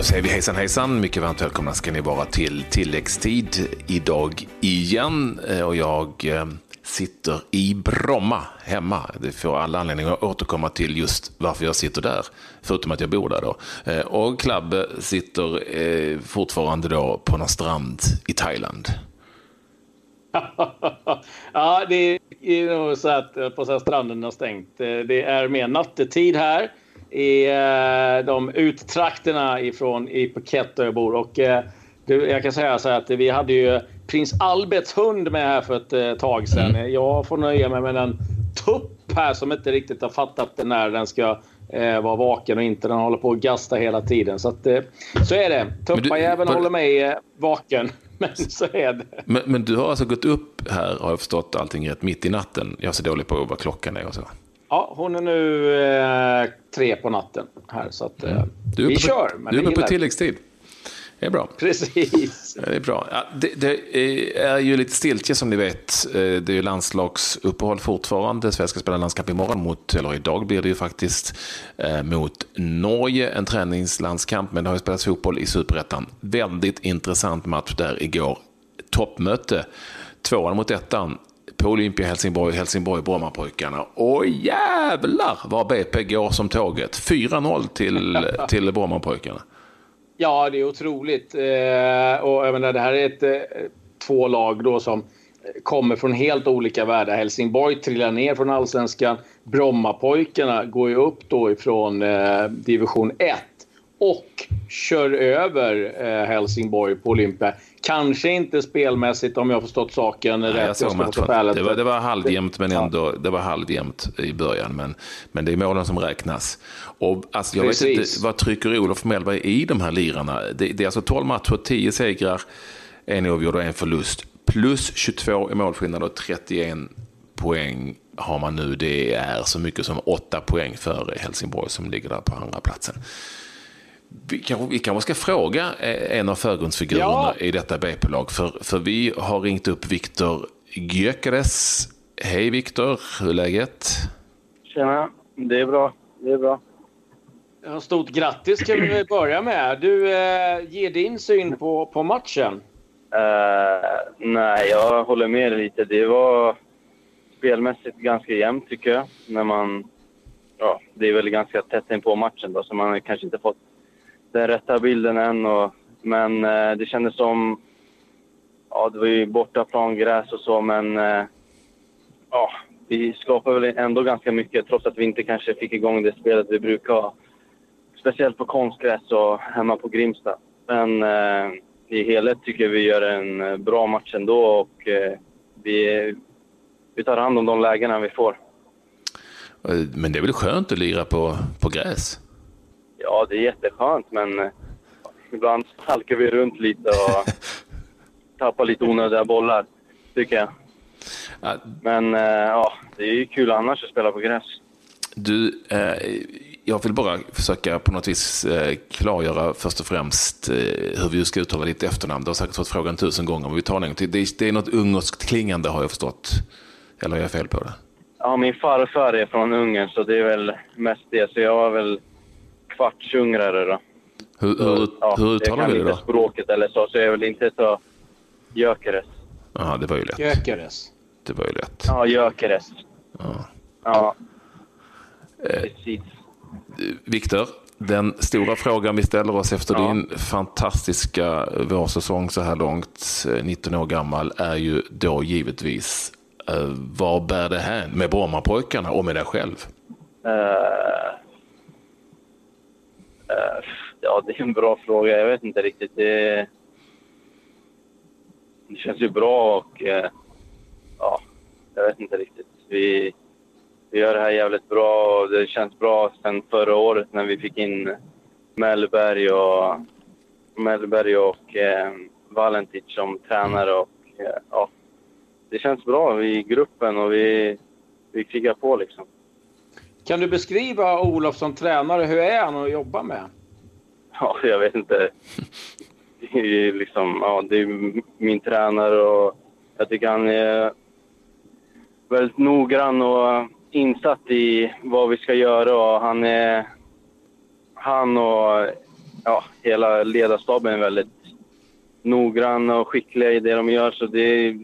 Då säger vi hejsan hejsan, mycket varmt välkomna ska ni vara till tilläggstid idag igen. Eh, och jag eh, sitter i Bromma hemma. Det får alla anledningar att återkomma till just varför jag sitter där, förutom att jag bor där då. Eh, och Klabbe sitter fortfarande då på någon strand i Thailand. ja, det är nog så att på så stranden har stängt. Det är mer nattetid här i eh, de uttrakterna ifrån i Phuket där jag bor. Och, eh, jag kan säga så här att vi hade ju prins Alberts hund med här för ett eh, tag sedan. Mm. Jag får nöja mig med en tupp här som inte riktigt har fattat när den ska eh, vara vaken och inte. Den håller på att gasta hela tiden. Så, att, eh, så är det. Tuppajäveln för... håller mig eh, vaken. Men så är det. Men, men, du har alltså gått upp här, har jag förstått allting rätt, mitt i natten. Jag är så dålig på vad klockan är och så. Ja, hon är nu eh, tre på natten här. Så att, eh, du vi på, kör. Men du är på tilläggstid. Det är bra. Precis. Det är bra. Ja, det, det, är ju lite stiltje som ni vet. Eh, det är ju landslagsuppehåll fortfarande. Sverige ska spela landskamp imorgon mot, eller idag blir det ju faktiskt, eh, mot Norge. En träningslandskamp, men det har ju spelats fotboll i Superettan. Väldigt intressant match där igår. Toppmöte. Tvåan mot ettan på Olympia Helsingborg, Helsingborg Brommapojkarna. Och jävlar vad BP går som tåget. 4-0 till, till Brommapojkarna. Ja, det är otroligt. Eh, och även det här är ett, eh, två lag då som kommer från helt olika världar. Helsingborg trillar ner från allsvenskan. Brommapojkarna går ju upp då ifrån eh, division 1 och kör över Helsingborg på Olympia. Kanske inte spelmässigt om jag har förstått saken Nej, rätt. Jag såg matchen. Det var, det var halvjämnt men ändå, det var halvjämnt i början. Men, men det är målen som räknas. Och, alltså, jag Precis. vet inte, vad trycker Olof Mellberg i de här lirarna? Det, det är alltså 12 matcher, 10 segrar, en oavgjord och en förlust. Plus 22 i målskillnad och 31 poäng har man nu. Det är så mycket som 8 poäng före Helsingborg som ligger där på andra platsen. Vi kanske, vi kanske ska fråga eh, en av förgrundsfigurerna ja. i detta BP-lag. För, för vi har ringt upp Viktor Gyökeres. Hej Viktor, hur är läget? Tjena, det är bra. Det är bra. Stort grattis kan vi börja med. Du, eh, ge din syn på, på matchen. Uh, nej, jag håller med lite. Det var spelmässigt ganska jämnt tycker jag. När man, ja, det är väl ganska tätt in på matchen då, så man har kanske inte fått den rätta bilden än. Och, men eh, det kändes som... Ja, det var ju bortaplan, gräs och så, men... Eh, ja, vi skapade väl ändå ganska mycket trots att vi inte kanske fick igång det spelet vi brukar ha. Speciellt på konstgräs och hemma på Grimsta. Men eh, i helhet tycker jag vi gör en eh, bra match ändå och eh, vi, vi tar hand om de lägena vi får. Eh, men det är väl skönt att lira på, på gräs? Ja, det är jätteskönt, men eh, ibland halkar vi runt lite och tappar lite onödiga bollar, tycker jag. Men eh, ja, det är ju kul annars att spela på gräs. Du, eh, jag vill bara försöka på något vis eh, klargöra först och främst eh, hur vi ska uttala ditt efternamn. Du har säkert fått frågan tusen gånger, men vi tar den till. Det, det är något ungerskt klingande har jag förstått. Eller är jag fel på det? Ja, min farfar är från Ungern, så det är väl mest det. Så jag har väl kvartsungrare då. Hur, så, hur, ja, hur uttalar vi det då? Jag kan inte språket eller så, så jag vill inte så Gökeres. Ja, det var ju lätt. Gökeres. Det var ju lätt. Ja, Gökeres. Ja. ja. Eh, Precis. Viktor, den stora frågan vi ställer oss efter ja. din fantastiska vårsäsong så här långt, 19 år gammal, är ju då givetvis eh, var bär det här med Brommapojkarna och med dig själv? Uh, Eh, ja, det är en bra fråga. Jag vet inte riktigt. Det, det känns ju bra och eh, ja, jag vet inte riktigt. Vi, vi gör det här jävligt bra och det känns bra sen förra året när vi fick in Mellberg och, Mellberg och eh, Valentic som tränare. Och, eh, ja, det känns bra i gruppen och vi, vi krigar på liksom. Kan du beskriva Olof som tränare? Hur är han att jobba med? Ja, jag vet inte. Det är, liksom, ja, det är min tränare och jag tycker han är väldigt noggrann och insatt i vad vi ska göra. Och han, är, han och ja, hela ledarstaben är väldigt noggranna och skickliga i det de gör. Så det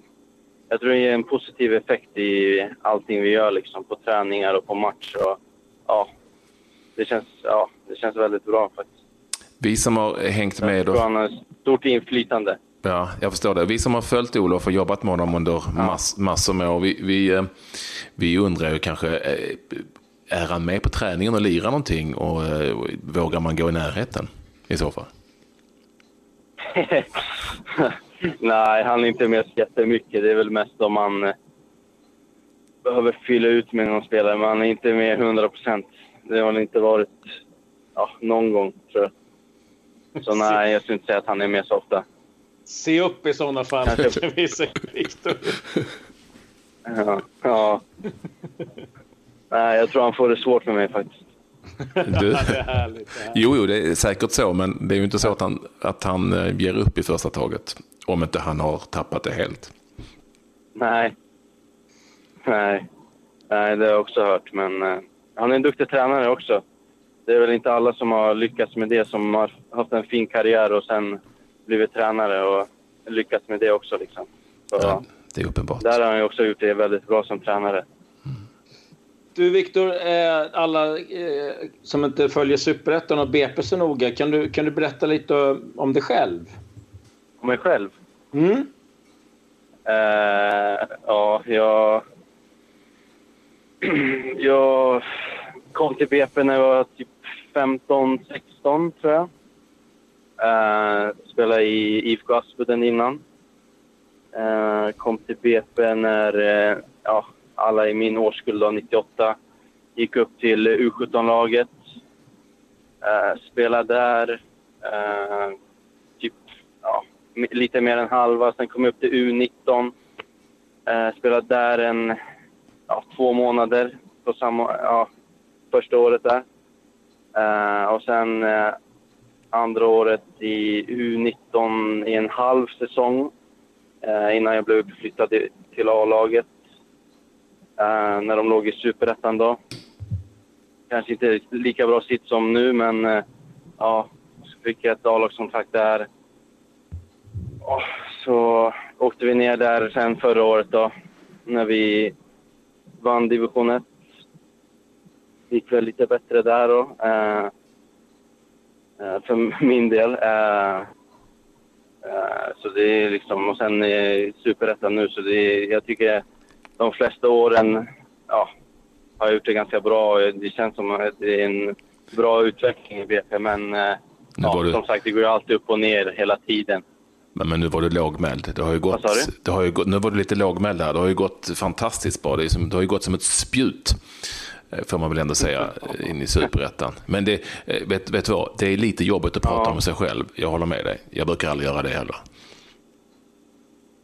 jag tror det ger en positiv effekt i allting vi gör liksom, på träningar och på match. Och, ja, det, känns, ja, det känns väldigt bra faktiskt. Vi som har hängt med... Jag tror han har stort inflytande. Ja, jag förstår det. Vi som har följt Olof och jobbat med honom under mass, massor med år, vi, vi, eh, vi undrar ju kanske, eh, är han med på träningen och lirar någonting och, och vågar man gå i närheten i så fall? Nej, han är inte med så jättemycket. Det är väl mest om man eh, behöver fylla ut med någon spelare, men han är inte med 100 procent. Det har han inte varit ja, någon gång, tror jag. Så nej, jag skulle inte säga att han är med så ofta. Se upp i sådana fall, Kanske... Victor. ja, ja. Nej, jag tror han får det svårt med mig faktiskt. Du, jo, jo, det är säkert så, men det är ju inte så att han, att han eh, ger upp i första taget. Om inte han har tappat det helt. Nej. Nej. Nej, det har jag också hört. Men uh, han är en duktig tränare också. Det är väl inte alla som har lyckats med det, som har haft en fin karriär och sen blivit tränare och lyckats med det också. Liksom. Så, ja, det är uppenbart. Där har han också gjort det väldigt bra som tränare. Du Viktor, eh, alla eh, som inte följer Superettan och BP så noga, kan du, kan du berätta lite om dig själv? Om mig själv? Mm. Uh, ja, jag... jag kom till BP när jag var typ 15, 16 tror jag. Uh, spelade i IFK Aspudden innan. Uh, kom till BP när uh, ja, alla i min årskull, då, 98, gick upp till U17-laget. Eh, spelade där eh, typ ja, lite mer än halva. Sen kom jag upp till U19. Eh, spelade där en, ja, två månader på samma, ja, första året där. Eh, och sen eh, andra året i U19 i en halv säsong eh, innan jag blev uppflyttad till A-laget. Eh, när de låg i Superettan då. Kanske inte lika bra sitt som nu, men eh, ja, så fick jag ett A-lagskontrakt där Och så åkte vi ner där sen förra året då, när vi vann division 1. Det gick väl lite bättre där då, eh, eh, för min del. Eh, eh, så det är liksom, och sen i superettan nu, så det är, jag tycker de flesta åren ja, har jag gjort det ganska bra. Det känns som att det är en bra utveckling i BP, men eh, ja, du... som sagt, det går ju alltid upp och ner hela tiden. Men, men nu var du lågmäld. Det har ju gått, det har ju gått, nu var du lite lågmäld där. Det har ju gått fantastiskt bra. Det, är som, det har ju gått som ett spjut, eh, får man väl ändå säga, eh, in i superettan. Men det, vet, vet du vad, det är lite jobbigt att prata ja. om sig själv. Jag håller med dig. Jag brukar aldrig göra det heller.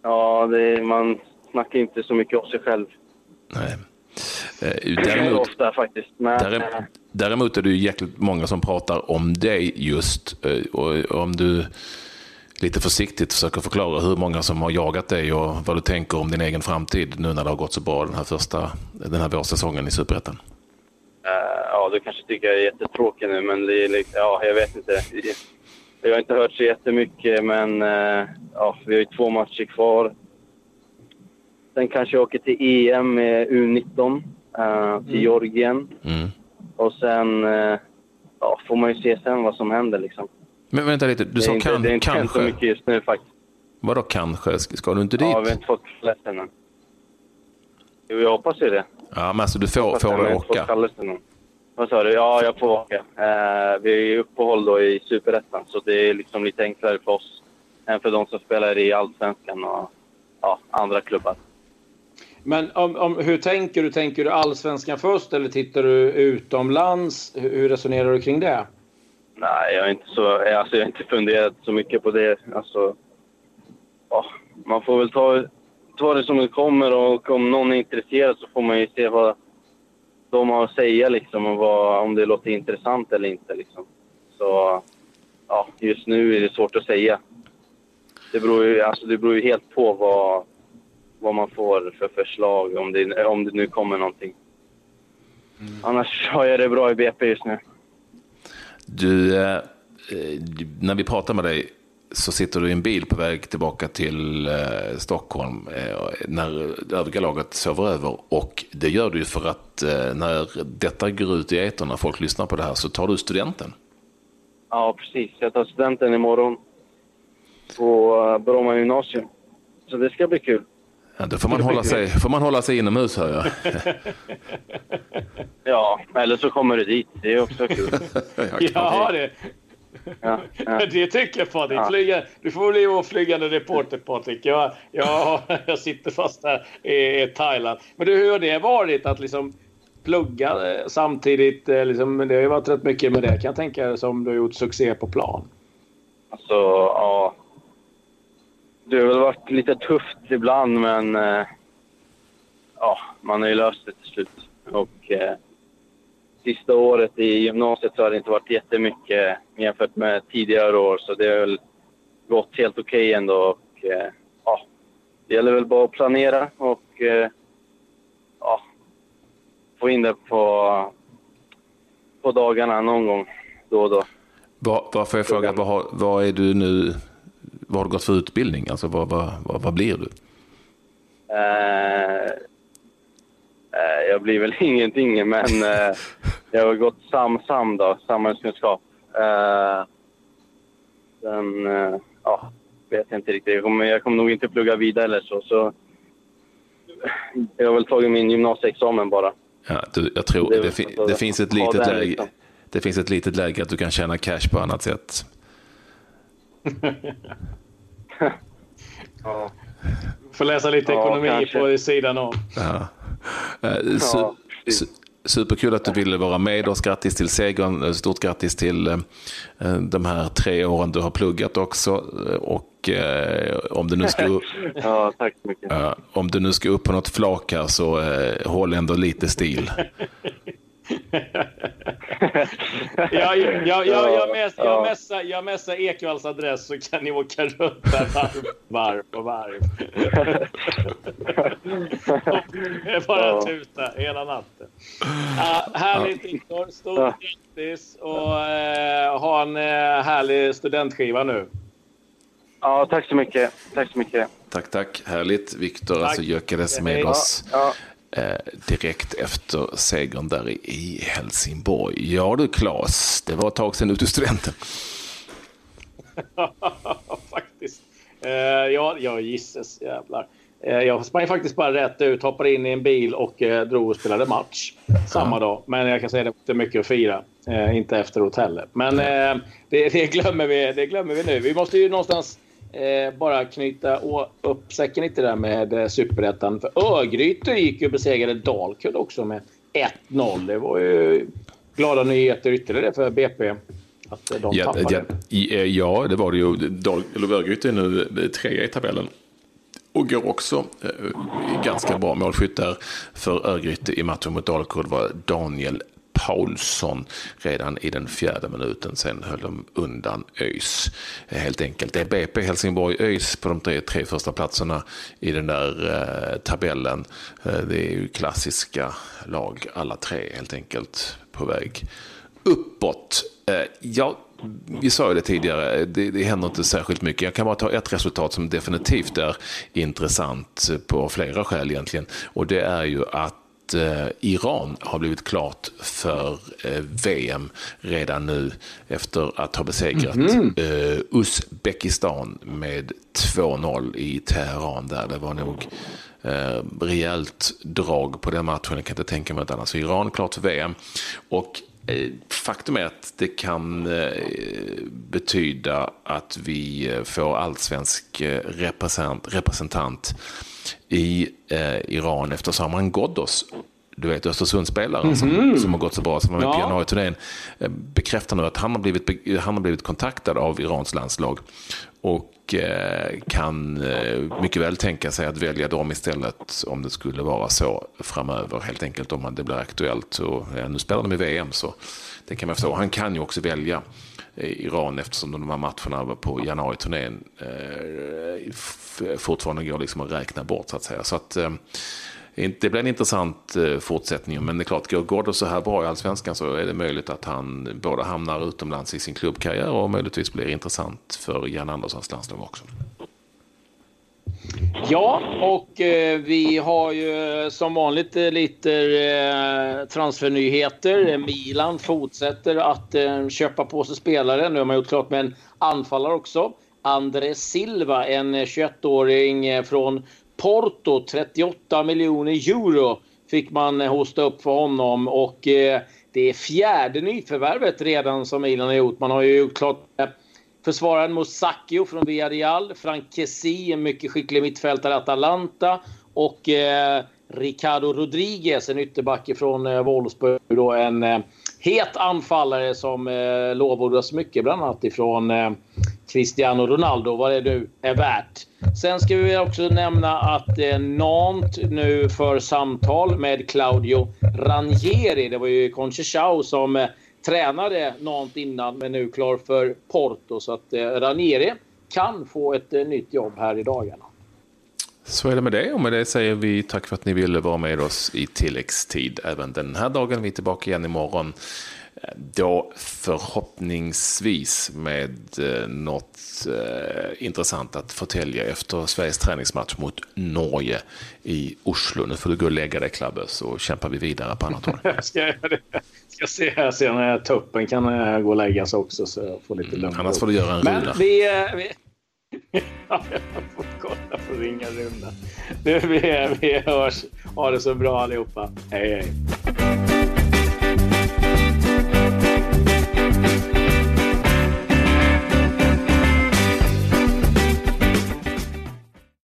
Ja, det, man snackar inte så mycket om sig själv. Nej. Däremot, ofta faktiskt. Men... Däremot är det ju jäkligt många som pratar om dig just. Och om du lite försiktigt försöker förklara hur många som har jagat dig och vad du tänker om din egen framtid nu när det har gått så bra den här första den här vårsäsongen i Superettan? Ja, du kanske tycker jag är jättetråkig nu, men det är liksom, ja, jag vet inte. Jag har inte hört så jättemycket, men ja, vi har ju två matcher kvar. Sen kanske jag åker till EM med U19 uh, till mm. Georgien. Mm. Och sen ja, får man ju se sen vad som händer. Liksom. Men vänta lite, du sa kan, det är inte kanske? så mycket just nu faktiskt. Vadå kanske? Ska du inte dit? Ja, vi har inte fått kallelsen än. Jo, jag hoppas ju det. Ja, men alltså du får, får du åka? Vad sa du? Ja, jag får åka. Eh, vi är uppehåll då i Superettan, så det är liksom lite enklare för oss än för de som spelar i Allsvenskan och ja, andra klubbar. Men om, om, hur tänker du? Tänker du Allsvenskan först eller tittar du utomlands? Hur resonerar du kring det? Nej, jag har inte, så, alltså, jag har inte funderat så mycket på det. Alltså, ja, man får väl ta, ta det som det kommer och om någon är intresserad så får man ju se vad de har att säga liksom, och vad, om det låter intressant eller inte. Liksom. Så ja, just nu är det svårt att säga. Det beror ju, alltså, det beror ju helt på vad, vad man får för förslag, om det, om det nu kommer någonting. Mm. Annars har jag det bra i BP just nu. Du, eh, när vi pratar med dig så sitter du i en bil på väg tillbaka till eh, Stockholm eh, när övriga laget sover över. Och det gör du ju för att eh, när detta går ut i etern, när folk lyssnar på det här, så tar du studenten. Ja, precis. Jag tar studenten imorgon på uh, Bromma gymnasium. Så det ska bli kul. Ja, då får man, hålla sig, får man hålla sig inomhus, hör jag. ja, eller så kommer du dit. Det är också kul. ja, det, Ja, ja. Det tycker jag Patrik. Ja. Flyga, du får bli vår flygande reporter Patrik. Jag, jag, jag sitter fast här i, i Thailand. Men du, hur har det varit att liksom plugga eh, samtidigt? Eh, liksom, det har ju varit rätt mycket med det kan jag tänka som du har gjort succé på plan. Alltså, ja. Det har väl varit lite tufft ibland men eh, ja, man har ju löst det till slut. Och sista året i gymnasiet så har det inte varit jättemycket jämfört med tidigare år. Så det har väl gått helt okej okay ändå. Och, eh, ja, det gäller väl bara att planera och eh, ja, få in det på, på dagarna någon gång då och då. Var, varför jag frågar, vad, vad är du nu, vad har du gått för utbildning? Alltså vad, vad, vad, vad blir du? Eh, Eh, jag blir väl ingenting, men eh, jag har gått SAM-SAM då, samhällskunskap. Eh, sen, ja, vet jag inte riktigt. Jag kommer, jag kommer nog inte plugga vidare eller så. så jag har väl tagit min gymnasieexamen bara. Ja, du, jag tror det, det, fi, det finns ett litet läge. Liksom. Det finns ett litet läge att du kan tjäna cash på annat sätt. ja. Får läsa lite ekonomi ja, på sidan av. Ja. Eh, ja, superkul att du ville vara med oss. Grattis till segern. Eh, stort grattis till eh, de här tre åren du har pluggat också. Och om du nu ska, ja, tack så mycket. om du nu ska upp på något flak här så håll ändå lite stil. jag, jag, jag, jag, mess, jag, messar, jag messar Ekvalls adress så kan ni åka runt där varv, varv på varv. Bara tuta hela natten. Uh, härligt Viktor. Stort grattis och uh, ha en uh, härlig studentskiva nu. Ja, tack så mycket. Tack så mycket. Tack, tack. Härligt. Viktor alltså Gyökeres med oss. Ja, direkt efter segern där i Helsingborg. Ja du Claes, det var ett tag sedan du tog studenten. faktiskt. Eh, ja, ja, gisses jävlar. Eh, jag sprang faktiskt bara rätt ut, hoppade in i en bil och eh, drog och spelade match samma dag. Men jag kan säga att det var inte mycket att fira. Eh, inte efteråt heller. Men eh, det, det, glömmer vi, det glömmer vi nu. Vi måste ju någonstans eh, bara knyta upp säcken lite där med eh, superettan. För Örgryte gick ju och besegrade Dalkurd också med 1-0. Det var ju glada nyheter ytterligare för BP. Att eh, de ja, tappade. Ja, eh, ja, det var det ju. Örgryte är nu trea i tabellen. Och går också ganska bra målskytt där för Örgryte i matchen mot Dalkurd var Daniel Paulsson redan i den fjärde minuten. Sen höll de undan ÖIS helt enkelt. Det är BP, Helsingborg, ÖIS på de tre, tre första platserna i den där eh, tabellen. Eh, det är ju klassiska lag alla tre helt enkelt på väg uppåt. Eh, ja, vi sa ju det tidigare, eh, det, det händer inte särskilt mycket. Jag kan bara ta ett resultat som definitivt är intressant eh, på flera skäl egentligen. Och det är ju att eh, Iran har blivit klart för eh, VM redan nu efter att ha besegrat mm -hmm. Uzbekistan med 2-0 i Teheran. Där det var nog eh, rejält drag på den matchen. Jag kan inte tänka mig något annat. Så Iran klart för VM. Och Faktum är att det kan eh, betyda att vi eh, får allsvensk representant, representant i eh, Iran efter Saman Ghoddos. Du vet Östersundsspelaren mm -hmm. som, mhm. som har gått så bra, som var med ja. på januari-turnén, eh, bekräftar nu att han har, blivit, han har blivit kontaktad av Irans landslag. Och Eh, kan eh, mycket väl tänka sig att välja dem istället om det skulle vara så framöver. Helt enkelt om det blir aktuellt. Och, ja, nu spelar de i VM så det kan man förstå. Han kan ju också välja eh, Iran eftersom de här matcherna på januari-turnén fortfarande går liksom att räkna bort så att säga. Så att, eh, det blir en intressant eh, fortsättning. Men det är klart, går det så här bra i allsvenskan så är det möjligt att han både hamnar utomlands i sin klubbkarriär och möjligtvis blir intressant för Jan Anderssons landslag också. Ja, och eh, vi har ju som vanligt eh, lite eh, transfernyheter. Milan fortsätter att eh, köpa på sig spelare. Nu har man gjort klart med en anfallare också. André Silva, en 21-åring eh, från Porto. 38 miljoner euro fick man hosta upp för honom. Och eh, det är fjärde nyförvärvet redan som Milan har gjort. Man har ju gjort klart eh, Försvararen Mosacchio från Villarreal. Frank Kessi, en mycket skicklig mittfältare Atalanta. Och eh, Ricardo Rodriguez, en ytterback från eh, Wolfsburg. Då, en eh, het anfallare som eh, lovordas mycket, bland annat ifrån eh, Cristiano Ronaldo, vad det nu är värt. Sen ska vi också nämna att eh, Nantes nu för samtal med Claudio Ranieri. Det var ju Conchechao som eh, tränade Nantes innan men nu klar för Porto. Så att eh, Ranieri kan få ett eh, nytt jobb här i dagarna. Så är det med det och med det säger vi tack för att ni ville vara med oss i tilläggstid även den här dagen. Vi är tillbaka igen imorgon. Då förhoppningsvis med eh, något eh, intressant att förtälja efter Sveriges träningsmatch mot Norge i Oslo. Nu får du gå och lägga dig Klabbe så kämpar vi vidare på annat håll. Ska. Jag ska se här sen när tuppen kan eh, gå och lägga sig också så jag får lite mm, lugn. Mm, annars får du göra en Men runda. vi... Vi... ja, jag får kolla på ringa runda. vi, vi hörs. Ha det så bra allihopa. Hej hej.